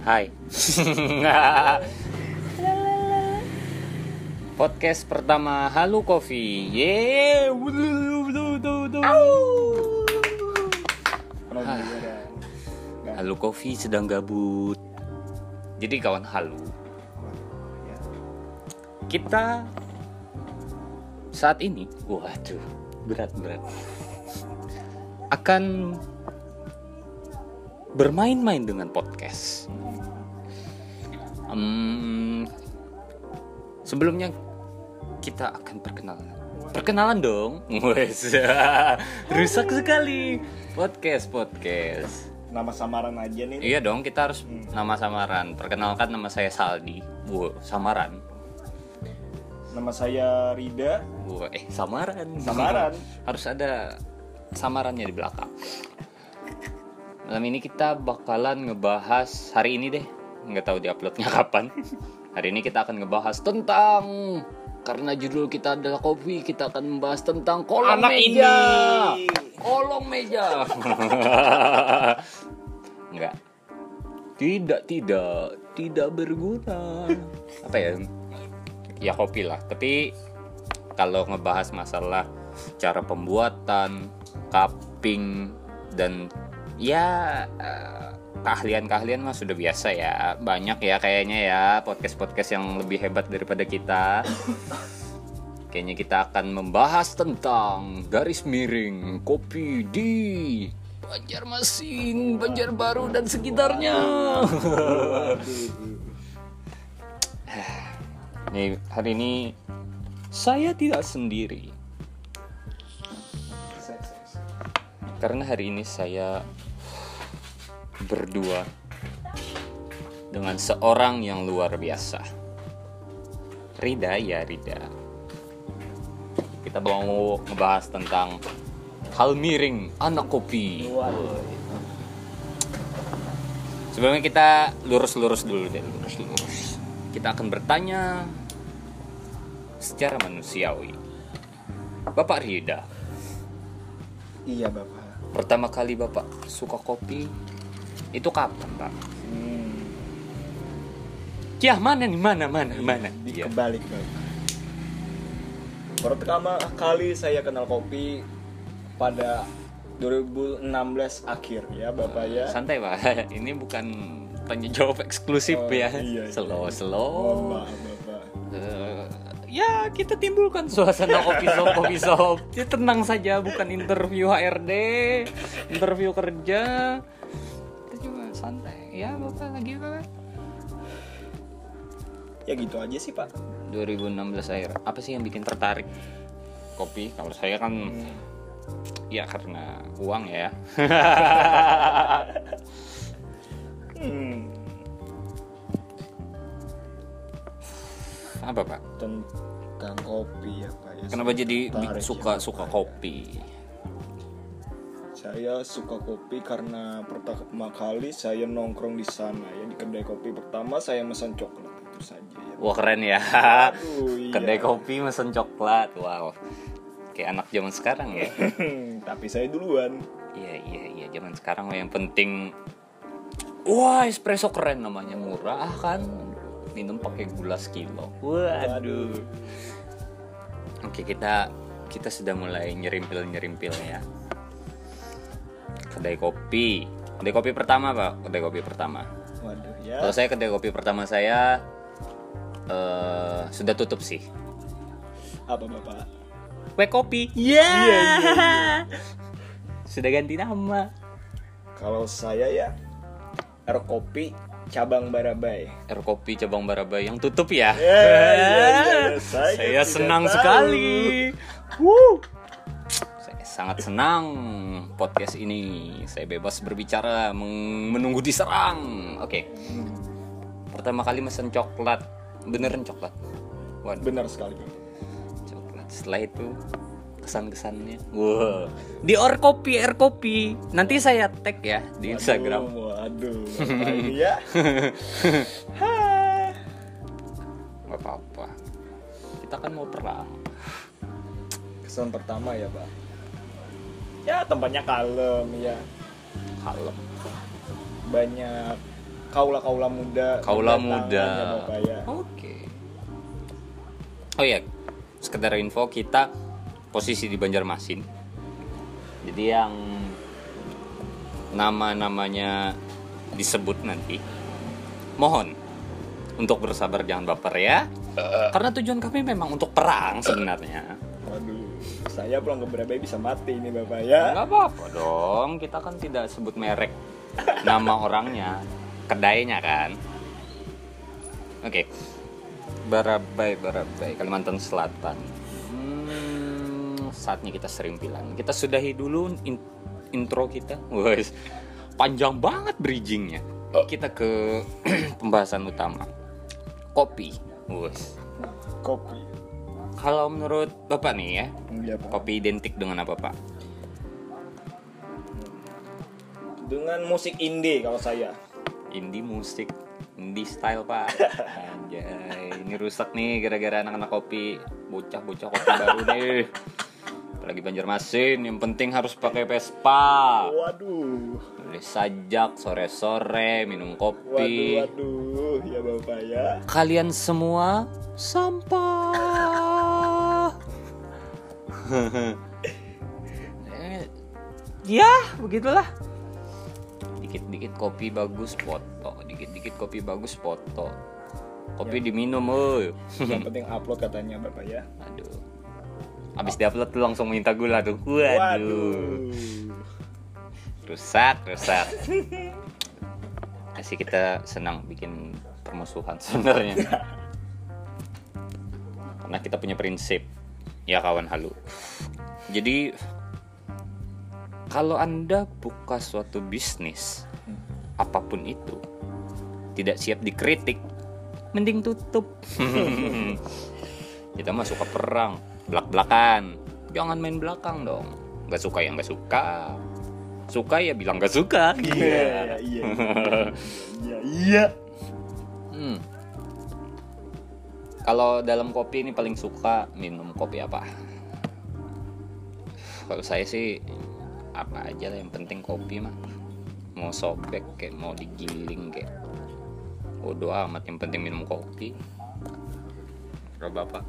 Hai. Podcast pertama Halu Coffee. Nggak. Halu Coffee sedang gabut. Jadi kawan Halu, kita saat ini, waduh, berat-berat. Akan bermain-main dengan podcast. Hmm, sebelumnya kita akan perkenalan. Perkenalan dong. Wes. Rusak sekali. Podcast, podcast. Nama samaran aja nih. Iya dong, kita harus nama samaran. Perkenalkan nama saya Saldi. Wow, samaran. Nama saya Rida. Wow, eh samaran. Samaran. harus ada samarannya di belakang. Malam ini kita bakalan ngebahas hari ini deh. Nggak tahu diuploadnya kapan. Hari ini kita akan ngebahas tentang karena judul kita adalah kopi, kita akan membahas tentang kolong Anak meja. ini. Kolong meja. Enggak. Tidak, tidak, tidak berguna. Apa ya? Ya kopi lah. Tapi kalau ngebahas masalah cara pembuatan, cupping dan ya eh, keahlian-keahlian mah sudah biasa ya. Banyak ya kayaknya ya podcast-podcast yang lebih hebat daripada kita. Kayaknya kita akan membahas tentang garis miring kopi di Banjarmasin, Banjarbaru dan sekitarnya. Nih, hari ini saya tidak sendiri. Karena hari ini saya berdua dengan seorang yang luar biasa. Rida ya Rida. Kita mau ngebahas tentang hal miring anak kopi. Sebelumnya kita lurus-lurus dulu deh, lurus-lurus. Kita akan bertanya secara manusiawi. Bapak Rida, Iya bapak. pertama kali Bapak suka kopi itu kapan, Pak? Hmm. Ya mana nih mana mana mana? Di Iya. kebalik bapak. Pertama kali saya kenal kopi pada 2016 akhir ya bapak ya. Santai Pak, ini bukan tanya jawab eksklusif Oh, ya. iya, iya. Slow slow. maaf bapak. Eh, ya kita timbulkan suasana kopi shop kopi shop. Ya, tenang saja, bukan interview HRD, interview kerja. Santai. Ya bapak lagi bapak. Ya gitu aja sih pak. 2016 akhir. Apa sih yang bikin tertarik kopi? Kalau saya kan ya karena uang ya. Hmm. Apa pak? Tentang kopi ya pak ya. Kenapa jadi Tertarik suka ya, suka Bapak. kopi? Saya suka kopi karena pertama kali saya nongkrong di sana ya di kedai kopi pertama saya pesan coklat itu saja ya. Wah keren ya. Aduh, iya. Kedai kopi mesen coklat. Wow. Kayak anak zaman sekarang ya. Tapi saya duluan. Iya iya iya zaman sekarang yang penting Wah espresso keren namanya murah kan minum pakai gula sekilo. Waduh. Oke kita kita sudah mulai nyerimpil nyerimpil ya. Kedai kopi. Kedai kopi pertama pak. Kedai kopi pertama. Waduh ya. Kalau saya kedai kopi pertama saya eh sudah tutup sih. Apa bapak? Kue kopi. Iya. Iya, iya, Sudah ganti nama. Kalau saya ya R kopi cabang Barabai. R Kopi cabang Barabai yang tutup ya. Ya, iya, iya, saya saya tidak senang tahu. sekali. Woo. Sangat senang podcast ini. Saya bebas berbicara, menunggu diserang. Oke. Pertama kali mesen coklat, beneran coklat. Waduh, Benar sekali. coklat. Setelah itu kesan-kesannya. Wow. Di Or Kopi, R Kopi. Nanti saya tag ya di Instagram. Waduh, waduh. Bapak ini ya. Hah. Gak apa-apa. Kita kan mau perang. Kesan pertama ya pak. Ya tempatnya kalem ya. Kalem. Banyak kaula kaula muda Kaula muda. Bapak ya Oke. Oh ya, sekedar info kita posisi di Banjarmasin. Jadi yang nama-namanya disebut nanti, mohon untuk bersabar jangan baper ya. Karena tujuan kami memang untuk perang sebenarnya. waduh saya pulang ke Berabai bisa mati ini bapak ya Nggak apa-apa dong, kita kan tidak sebut merek nama orangnya, kedainya kan. Oke, Barabai, Barabai, Kalimantan Selatan. Hmm, saatnya kita serimpilan. Kita sudahi dulu in- intro kita. Wes, panjang banget bridgingnya. Kita ke pembahasan utama. Kopi. Wes. kopi Kalau menurut Bapak nih ya, Iya, Pak. kopi identik dengan apa Pak? dengan musik indie kalau saya. Indie musik indie style pak. Anjay ini rusak nih gara-gara anak-anak kopi. Bocah-bocah kopi baru nih apalagi Banjarmasin yang penting harus pakai Vespa. Waduh. Boleh sajak sore-sore minum waduh kopi waduh. Ya bapak ya. Kalian semua sampah ya begitulah. Dikit-dikit kopi bagus foto. Dikit-dikit kopi bagus foto. Kopi diminum oi yang penting upload katanya bapak ya. Aduh. Habis diupload tuh langsung minta gula tuh. Waduh. Waduh rusak rusak. Kasih kita senang bikin permusuhan sebenarnya. Karena kita punya prinsip ya kawan halu jadi kalau anda buka suatu bisnis apa pun itu tidak siap dikritik mending tutup. Kita mah suka perang belak belakan jangan main belakang dong. Nggak suka ya nggak suka. Suka ya bilang nggak suka. Iya iya. Iya iya. Hmm. Kalau dalam kopi ini paling suka minum kopi apa? Kalau saya sih apa aja lah yang penting kopi mah. Mau sobek kayak mau digiling kayak. Bodo amat yang penting minum kopi. Kalau bapak?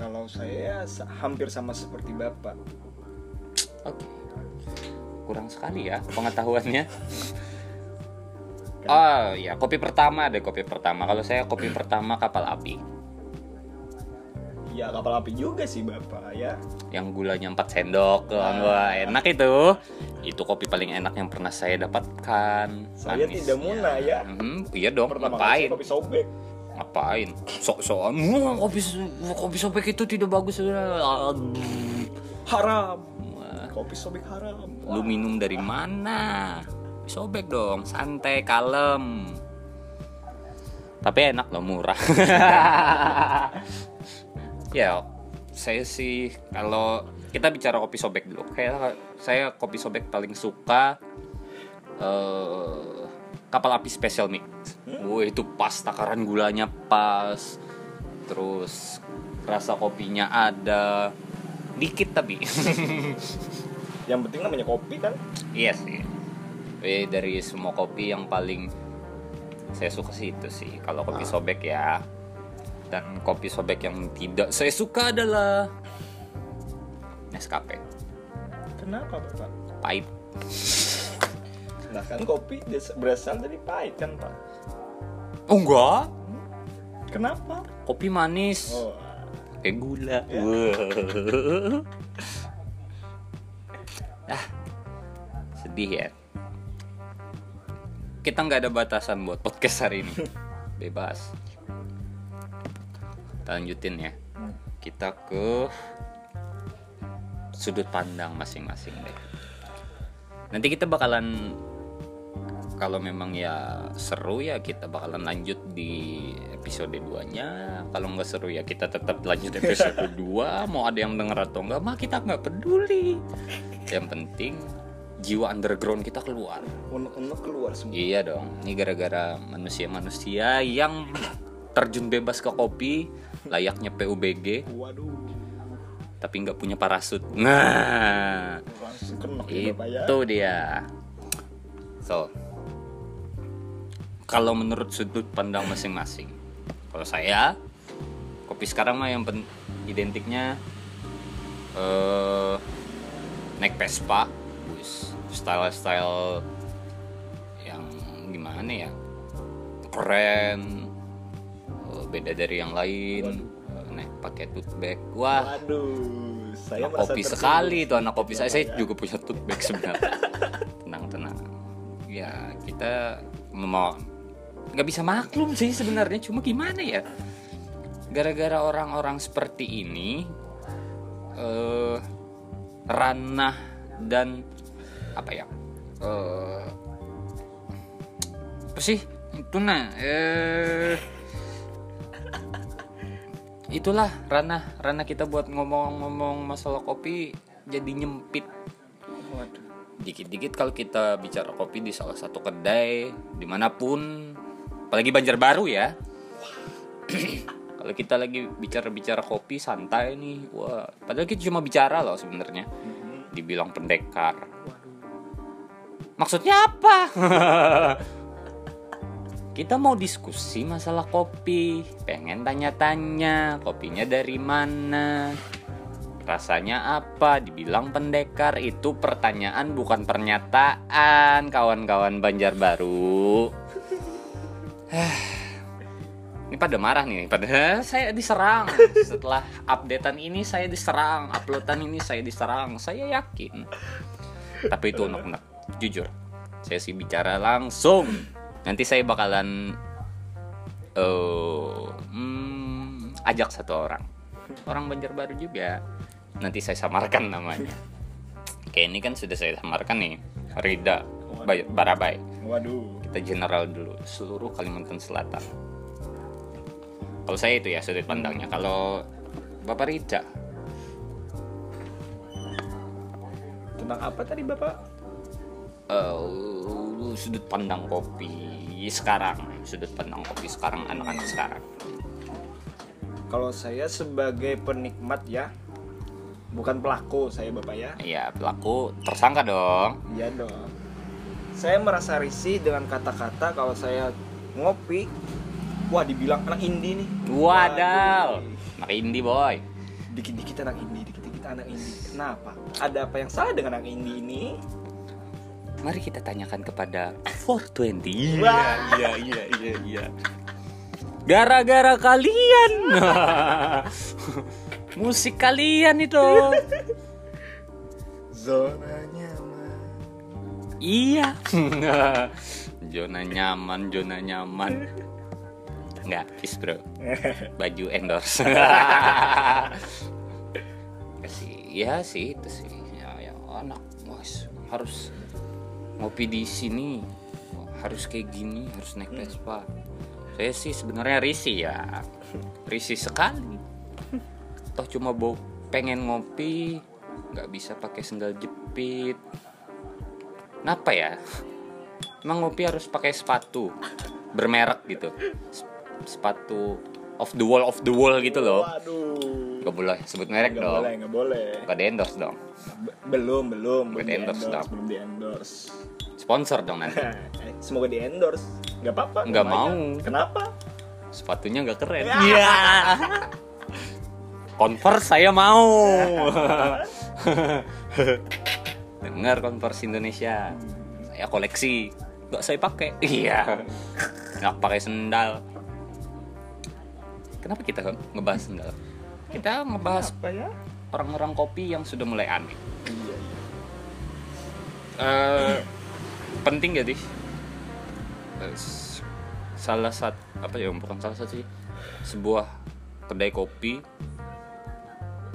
kalau saya sa- hampir sama seperti bapak Oke. Kurang sekali ya pengetahuannya. Oh ya, kopi pertama ada kopi pertama. Kalau saya kopi pertama kapal api. ya kapal api juga sih bapak ya. Yang gulanya 4 sendok kan wah enak itu. Itu kopi paling enak yang pernah saya dapatkan. Saya tidak muna, ya. Mhm, iya dong. Pertama ngapain? kopi sobek. Ngapain? Sok-sokan "Wah, kopi kopi sobek itu tidak bagus. Haram. Wah, kopi sobek haram. Lu minum dari mana sobek dong santai kalem. Tapi enak loh murah. Ya saya sih kalau kita bicara kopi sobek dulu. Kayak saya kopi sobek paling suka eh, kapal api special mix. Wah itu pas takaran gulanya pas. Terus rasa kopinya ada dikit tapi. Yang penting namanya kopi kan? Iya sih. Eh, dari semua kopi yang paling saya suka sih itu sih. Kalau kopi sobek ya. Dan kopi sobek yang tidak saya suka adalah Nescafe. kenapa bapak Pahit. nah kan kopi berasal dari pahit kan pak Oh enggak. kenapa Kopi manis. oh Pakai gula. Ya. Ah. Sedih ya. Kita nggak ada batasan buat podcast hari ini. Bebas. Kita lanjutin ya. Kita ke sudut pandang masing-masing deh. Nanti kita bakalan kalau memang ya seru ya kita bakalan lanjut di episode 2-nya. Kalau nggak seru ya kita tetap lanjut episode 2. Mau ada yang denger atau enggak mah kita nggak peduli. Yang penting jiwa underground kita keluar. unek-unek keluar semua Iya dong. Ini gara-gara manusia-manusia yang terjun bebas ke kopi layaknya PUBG waduh tapi nggak punya parasut. Nah, ya bapak ya itu dia. So, kalau menurut sudut pandang masing-masing kalau saya kopi sekarang mah yang pen- identiknya eh naik Vespa wis style style yang gimana ya? Keren. Eh, beda dari yang lain. Naik pakai tote bag. Wah. Waduh, saya anak kopi sekali itu anak kopi saya. Saya Ya. juga punya tote bag sebenarnya. Tenang tenang. Ya kita mau nggak bisa maklum sih sebenarnya. Cuma gimana ya? Gara-gara orang-orang seperti ini eh ranah dan apa ya? Eh apa sih? Itu nah eh itulah ranah ranah kita buat ngomong-ngomong masalah kopi jadi nyempit. Waduh. dikit-dikit kalau kita bicara kopi di salah satu kedai di mana pun apalagi Banjarbaru ya. Kalau kita lagi bicara-bicara kopi santai nih. Wah padahal kita cuma bicara loh sebenarnya. Dibilang pendekar maksudnya apa? Kita mau diskusi masalah kopi. Pengen tanya-tanya kopinya dari mana? Rasanya apa? Dibilang pendekar itu pertanyaan bukan pernyataan kawan-kawan Banjarbaru. Ini pada marah nih pada saya diserang. Setelah updatean ini saya diserang uploadan ini saya diserang. Saya yakin. Tapi itu unek-unek jujur saya sih bicara langsung. Nanti saya bakalan eh hmm, ajak satu orang. Orang Banjarbaru juga. Nanti saya samarkan namanya. Kayak ini kan sudah saya samarkan nih. Rida Barabai. Waduh. kita general dulu seluruh Kalimantan Selatan. Kalau saya itu ya sudut pandangnya. Kalau Bapak Rida? Tentang apa tadi Bapak? Eh, sudut pandang kopi sekarang sudut pandang kopi sekarang anak-anak sekarang Kalau saya sebagai penikmat ya, bukan pelaku saya Bapak ya. ya pelaku tersangka dong Iya dong. Saya merasa risih dengan kata-kata kalau saya ngopi, wah dibilang anak indie nih. Waduh. anak indie boy. Dikit-dikit anak indie, dikit-dikit anak indie. Kenapa? Ada apa yang salah dengan anak indie ini? Mari kita tanyakan kepada 420. Wah. iya, iya, iya, iya. Gara-gara kalian. Musik kalian itu. Zona nyaman. iya. zona nyaman, zona nyaman. Enggak, kiss bro. Baju endorse. sih, ya sih itu sih. Ya, ya anak, mas harus ngopi di sini harus kayak gini harus naik Vespa? Saya sih sebenarnya risih ya risih sekali. Toh cuma mau pengen ngopi nggak bisa pakai sendal jepit. Kenapa ya? Emang ngopi harus pakai sepatu bermerek gitu. Sepatu of the wall of the wall gitu loh. Waduh. Nggak boleh sebut merek Nggak dong boleh, nggak boleh. nggak di endorse dong Be- belum, belum, belum Nggak di endorse, dong. belum di endorse. sponsor dong nanti Semoga di endorse. Nggak apa-apa. Banyak. mau. Kenapa? sepatunya nggak keren. Ya. Iya. Converse saya mau. Dengar Converse Indonesia. Saya koleksi. Nggak saya pakai. Iya. Nggak pakai sendal. Kenapa kita ngebahas sendal? Kita ngebahas Apa ya? orang-orang kopi yang sudah mulai aneh. Iya, iya. Eh, penting gak sih Eh, salah satu apa ya bukan salah satu sih sebuah kedai kopi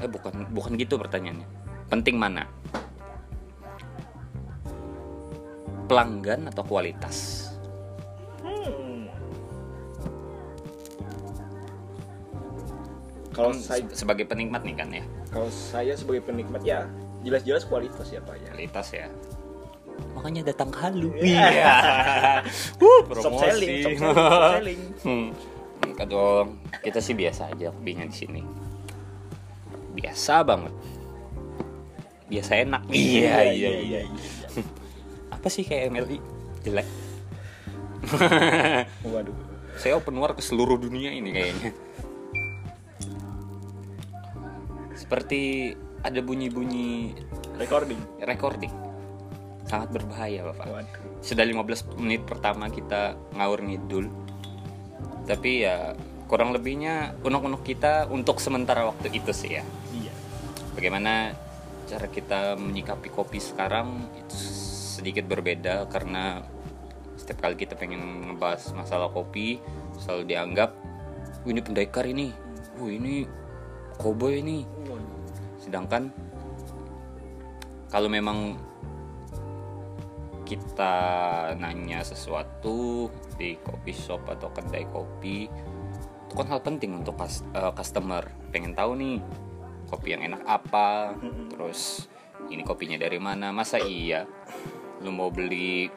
eh bukan bukan gitu pertanyaannya penting mana pelanggan atau kualitas Kalau Kan saya se- sebagai penikmat nih kan ya kalau saya sebagai penikmat ya jelas-jelas kualitas ya Pak ya. kualitas ya makanya datang ke halu Iya. uh, Soft selling, soft selling, soft selling. Hmm. Enggak dong. Kita sih biasa aja kopinya di sini. Biasa banget. Biasa enak. Iya, iya, iya. Apa sih kayak MLI? Jelek. waduh saya open war ke seluruh dunia ini kayaknya seperti ada bunyi-bunyi recording. recording. Sangat berbahaya bapak. Waduh. Sudah 15 menit pertama kita ngawur ngidul. Tapi ya kurang lebihnya unek-unek kita untuk sementara waktu itu sih ya. Iya. Bagaimana cara kita menyikapi kopi sekarang itu sedikit berbeda karena setiap kali kita pengen ngebahas masalah kopi selalu dianggap "Wih, ini pendekar ini. Wih, ini cowboy ini. Sedangkan kalau memang kita nanya sesuatu di kopi shop atau kedai kopi itu kan hal penting untuk eh, customer. Pengen tahu nih kopi yang enak apa terus ini kopinya dari mana masa iya lu mau beli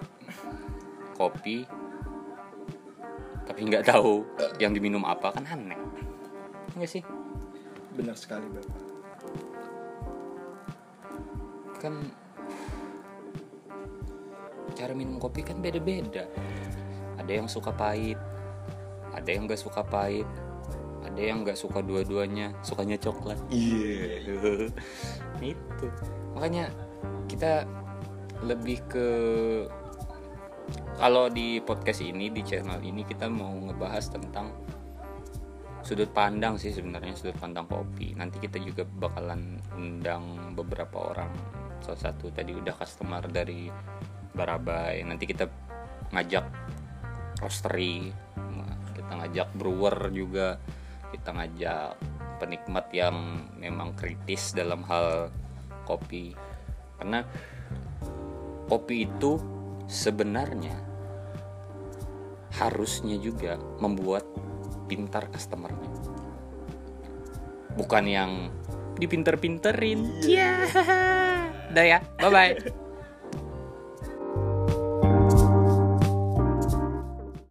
kopi tapi nggak tahu yang diminum apa kan aneh. Enggak sih benar sekali bapak kan cara minum kopi kan beda-beda. Ada yang suka pahit ada yang nggak suka pahit ada yang nggak suka dua-duanya sukanya coklat. Iya. Itu. Makanya kita lebih ke kalau di podcast ini di channel ini kita mau ngebahas tentang sudut pandang sih sebenarnya sudut pandang kopi. Nanti kita juga bakalan undang beberapa orang. Salah satu tadi udah customer dari Barabai. Nanti kita ngajak roastery kita ngajak brewer juga kita ngajak penikmat yang memang kritis dalam hal kopi. Karena kopi itu sebenarnya harusnya juga membuat pintar customernya. Bukan yang dipinter-pinterin. Ya udah ya bye bye